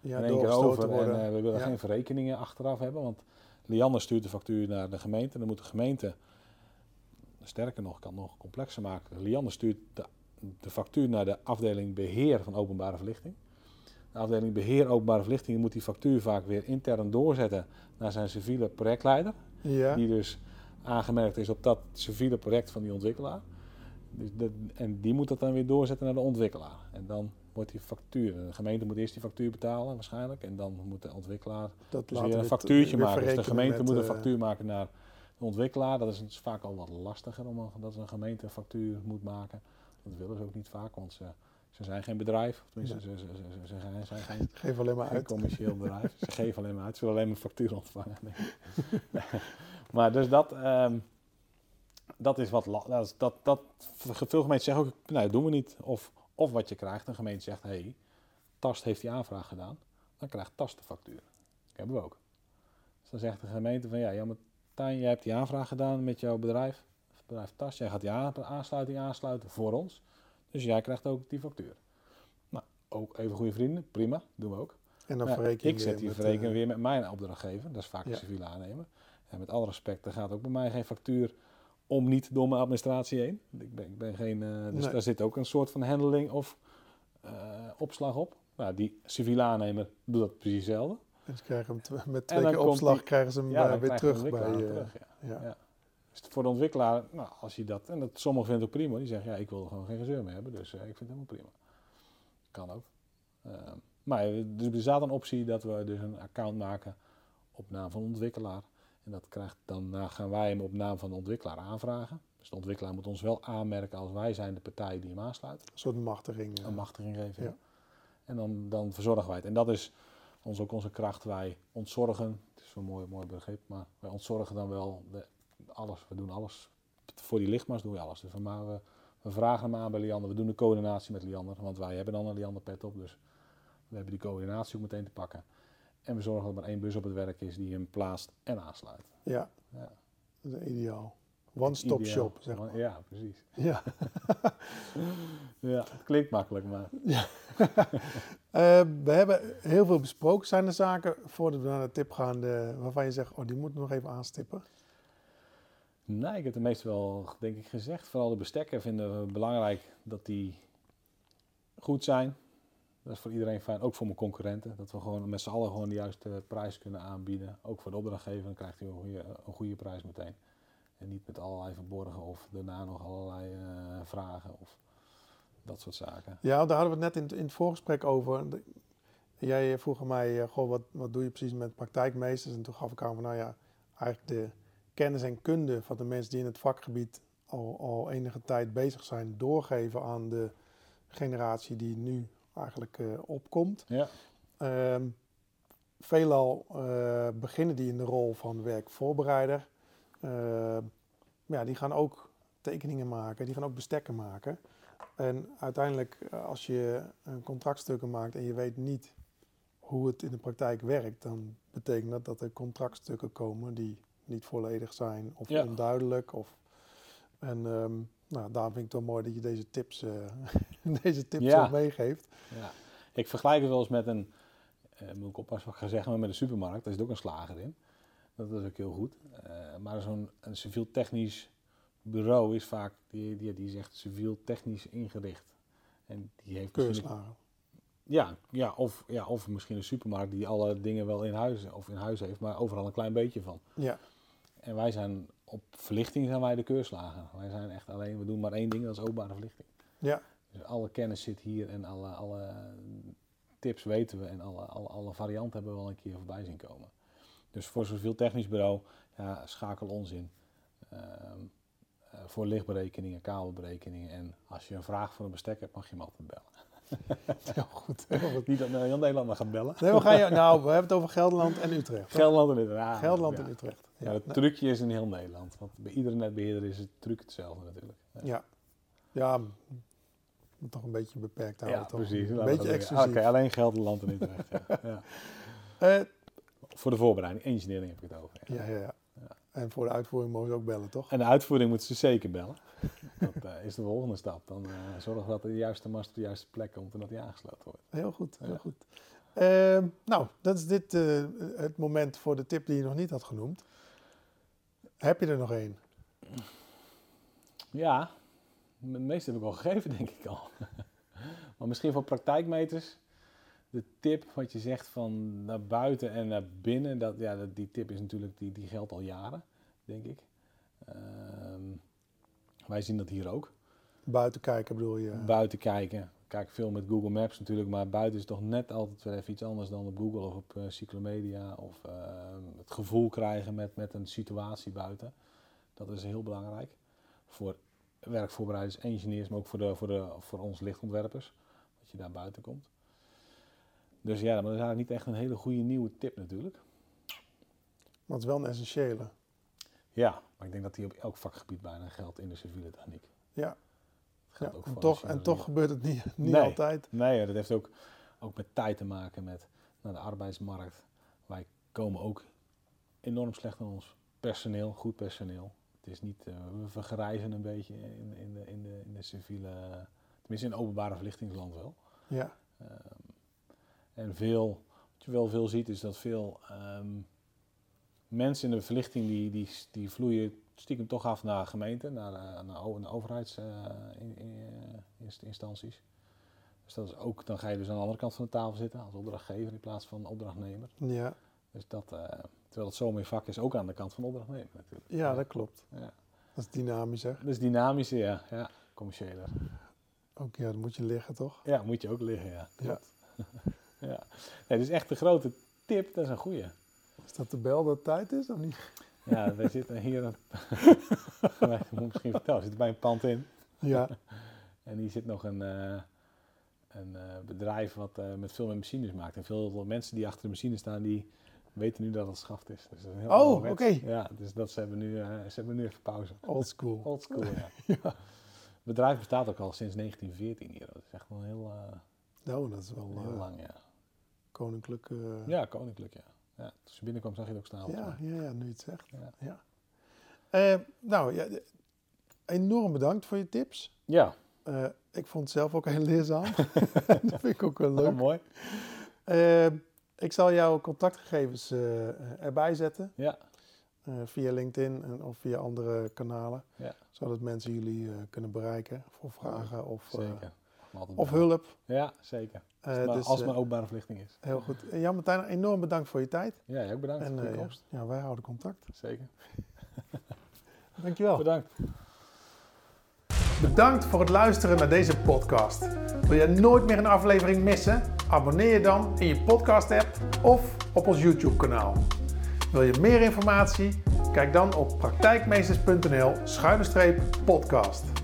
Ja, in één keer over. worden. En eh, we willen Ja. geen verrekeningen achteraf hebben. Want Liander stuurt de factuur naar de gemeente. Dan moet de gemeente, sterker nog, kan het nog complexer maken. Liander stuurt de, de factuur naar de afdeling beheer van openbare verlichting. De afdeling beheer openbare verlichting moet die factuur vaak weer intern doorzetten naar zijn civiele projectleider. ja. Die dus aangemerkt is op dat civiele project van die ontwikkelaar. Dus dat- en die moet dat dan weer doorzetten naar de ontwikkelaar. En dan wordt die factuur. De gemeente moet eerst die factuur betalen waarschijnlijk. En dan moet de ontwikkelaar dat dus weer we een het factuurtje weer maken. Dus de gemeente moet een eh, factuur maken naar de ontwikkelaar. Dat is dus vaak al wat lastiger om een- dat een gemeente een factuur moet maken. Dat willen ze ook niet vaak, want ze, ze zijn geen bedrijf. Of Tenminste, ze, ze, ze, ze zijn, zijn geen, Geef alleen maar uit. commercieel bedrijf. ze geven alleen maar uit. Ze willen alleen maar factuur ontvangen. maar dus dat, ehm, dat is wat... Dat, is- dat, dat, veel gemeenten zeggen ook, nee, dat doen we niet. Of, of wat je krijgt, een gemeente zegt, hé, hey, Tast heeft die aanvraag gedaan. Dan krijgt Tast de factuur. Dat hebben we ook. Dus dan zegt de gemeente van, ja, ja maar Tijn, jij hebt die aanvraag gedaan met jouw bedrijf. Het bedrijf Tast, jij gaat die aan- aansluiting aansluiten voor ons. Dus jij krijgt ook die factuur. Nou, ook even goede vrienden, prima, doen we ook. En dan verreken ik zet die verrekening eh, weer met mijn opdrachtgever. Dat is vaak Ja. de civiele aannemer. En met alle respect, er gaat ook bij mij geen factuur om niet door mijn administratie heen. Ik ben, ik ben geen, eh, dus Nee. daar zit ook een soort van handling of eh, opslag op. Nou, die civiele aannemer doet dat precies hetzelfde. En ze krijgen hem met twee keer opslag die- krijgen ze hem Ja, weer terug bij je. hem terug, ja. ja. Dus voor de ontwikkelaar, nou, als je dat, en dat sommigen vinden het ook prima, die zeggen, ja, ik wil er gewoon geen gezeur mee hebben, dus eh, ik vind het helemaal prima. Kan ook. Ehm, maar dus er staat een optie dat we dus een account maken op naam van de ontwikkelaar. En dat krijgt, dan eh, gaan wij hem op naam van de ontwikkelaar aanvragen. Dus de ontwikkelaar moet ons wel aanmerken als wij zijn de partij die hem aansluit. Een soort machtiging. eh. Een machtiging geven. Ja. ja. En dan, dan verzorgen wij het. En dat is ons, ook onze kracht. Wij ontzorgen, het is zo'n mooi, mooi begrip, maar wij ontzorgen dan wel de, alles. We doen alles. Voor die lichtmast doen we alles. Dus we, maar we, we vragen hem aan bij Liander. We doen de coördinatie met Liander, want wij hebben dan een Liander pet op. Dus we hebben die coördinatie ook meteen te pakken. En we zorgen dat er één bus op het werk is die hem plaatst en aansluit. Ja, Ja. dat is ideaal. One-stop shop, zeg maar. Ja, precies. Ja. Ja, het klinkt makkelijk, maar Eh, we hebben heel veel besproken. Zijn er zaken, voordat we naar de tip gaan, de, waarvan je zegt, oh, die moeten we nog even aanstippen? Nee, ik heb het meestal wel, denk ik, gezegd. Vooral de bestekken vinden we belangrijk dat die goed zijn. Dat is voor iedereen fijn, ook voor mijn concurrenten. Dat we gewoon met z'n allen gewoon de juiste prijs kunnen aanbieden. Ook voor de opdrachtgever, dan krijgt hij een goede, een goede prijs meteen. En niet met allerlei verborgen of daarna nog allerlei eh, vragen of dat soort zaken. Ja, daar hadden we het net in, in het voorgesprek over. Jij vroeg mij, eh, wat, wat doe je precies met praktijkmeesters? En toen gaf ik aan van, nou ja, eigenlijk de kennis en kunde van de mensen die in het vakgebied al, al enige tijd bezig zijn, doorgeven aan de generatie die nu eigenlijk eh, opkomt. Ja, Ehm, veelal eh, beginnen die in de rol van werkvoorbereider. Maar ja, die gaan ook tekeningen maken, die gaan ook bestekken maken. En uiteindelijk, eh, als je een contractstukken maakt en je weet niet hoe het in de praktijk werkt, dan betekent dat dat er contractstukken komen die niet volledig zijn of Ja. onduidelijk. Of, en ehm, nou, daarom vind ik het wel mooi dat je deze tips, eh, deze tips Ja. ook meegeeft. ja. Ik vergelijk het wel eens met een, eh, moet ik oppassen wat ik ga zeggen, maar met een supermarkt. Daar zit ook een slager in. Dat is ook heel goed. Eh, maar zo'n een civiel technisch bureau is vaak, die, die, die is echt civiel technisch ingericht. En die heeft Keurslagen. Ja, ja, of, ja, of misschien een supermarkt die alle dingen wel in huis, of in huis heeft, maar overal een klein beetje van. Ja, En wij zijn op verlichting zijn wij de keurslager. Wij zijn echt alleen, we doen maar één ding, dat is openbare verlichting. ja, Dus alle kennis zit hier en alle, alle tips weten we en alle, alle, alle varianten hebben we wel een keer voorbij zien komen. Dus voor zoveel technisch bureau, ja, schakel ons in. Ehm, eh, voor lichtberekeningen, kabelberekeningen en als je een vraag voor een bestek hebt, mag je hem altijd bellen. heel goed. Heel goed. Niet dat nou heel Nederland maar gaat bellen. Nee, we gaan je, nou, we hebben het over Gelderland en Utrecht. toch? Gelderland en Utrecht. Ja, Gelderland ja. en Utrecht. Ja, het nee, trucje is in heel Nederland. Want bij iedere netbeheerder is het truc hetzelfde natuurlijk. Ja, ja. ja, toch een beetje beperkt houden. Ja, toch? precies. Een beetje exclusief. Oké, alleen Gelderland en Utrecht. ja. Ja. Eh, Voor de voorbereiding, engineering heb ik het over. ja, ja. Ja. En voor de uitvoering mogen ze ook bellen, toch? En de uitvoering moeten ze zeker bellen. Dat eh, is de volgende stap. Dan eh zorg dat de juiste mast op de juiste plek komt en dat die aangesloten wordt. Heel goed, heel Ja. goed. Ehm, nou, dat is dit eh, het moment voor de tip die je nog niet had genoemd. Heb je er nog één? Ja, de meeste heb ik al gegeven, denk ik al. maar misschien voor praktijkmeters. De tip wat je zegt van naar buiten en naar binnen, dat, ja, dat, die tip is natuurlijk, die, die geldt al jaren, denk ik. Ehm, wij zien dat hier ook. Buiten kijken bedoel je? Buiten kijken. Ik kijk veel met Google Maps natuurlijk, maar buiten is toch net altijd weer even iets anders dan op Google of op eh, Cyclomedia. Of ehm, het gevoel krijgen met, met een situatie buiten. Dat is heel belangrijk. Voor werkvoorbereiders, engineers, maar ook voor, de, voor, de, voor ons lichtontwerpers. Dat je daar buiten komt. Dus ja, maar dat is eigenlijk niet echt een hele goede nieuwe tip natuurlijk. Maar het is wel een essentiële. Ja, maar ik denk dat die op elk vakgebied bijna geldt in de civiele techniek. Ja, Dat ja. ook En, toch, en toch gebeurt het niet, niet Nee. altijd. Nee, dat heeft ook, ook met tijd te maken met nou, de arbeidsmarkt. Wij komen ook enorm slecht aan ons personeel, goed personeel. Het is niet, eh, we vergrijzen een beetje in, in, de, in, de, in de civiele, tenminste in openbare verlichtingsland wel. Ja, Ehm, en veel, wat je wel veel ziet is dat veel ehm, mensen in de verlichting die, die, die vloeien stiekem toch af naar gemeenten, naar, eh, naar, naar overheidsinstanties. dus dat is ook, dan ga je dus aan de andere kant van de tafel zitten als opdrachtgever in plaats van opdrachtnemer. ja. Dus dat, eh, terwijl het zo meer vak is, ook aan de kant van de opdrachtnemer natuurlijk. ja, dat klopt. Ja. Dat is dynamisch, hè? Dat is dynamischer, ja. ja. Commerciëler. Ook ja, dan moet je liggen, toch? Ja, moet je ook liggen, ja. Ja. Nee, dus echt de grote tip, dat is een goeie. Is dat de bel dat tijd is of niet? Ja, wij zitten hier, een- wij moet ik misschien vertellen, we zitten bij een pand in. Ja, En hier zit nog een, eh, een eh, bedrijf wat eh, met veel met machines maakt. En veel mensen die achter de machine staan, die weten nu dat het schaft is. Dus dat is een heel Oh, oké. Ja, dus dat ze hebben nu, ze hebben nu even pauze. old school. Old school, ja. Het bedrijf bestaat ook al sinds 1914 hier. Dat is echt wel heel, Nou, dat is wel heel lang, ja. Koninklijk. eh, Ja, koninklijk, ja. ja. Toen je binnenkwam zag je het ook staan. ja, ja, ja, nu het zegt. Ja. Ja. Eh, nou, ja, enorm bedankt voor je tips. Ja, Eh, ik vond het zelf ook heel leerzaam. dat vind ik ook wel leuk. oh, mooi. Eh, ik zal jouw contactgegevens erbij zetten. Ja, via LinkedIn en, of via andere kanalen. Ja. Zodat mensen jullie kunnen bereiken voor vragen of, eh, Altijd of hulp. Ja, zeker. Eh, maar dus, als eh, mijn openbare verlichting is. heel goed. En Jan Martijn, enorm bedankt voor je tijd. Ja, jij ook bedankt En voor je eh, komst. ja, wij houden contact. Zeker. Dankjewel. Bedankt. Bedankt voor het luisteren naar deze podcast. Wil je nooit meer een aflevering missen? Abonneer je dan in je podcast-app of op ons YouTube-kanaal. Wil je meer informatie? Kijk dan op praktijkmeesters.nl-podcast.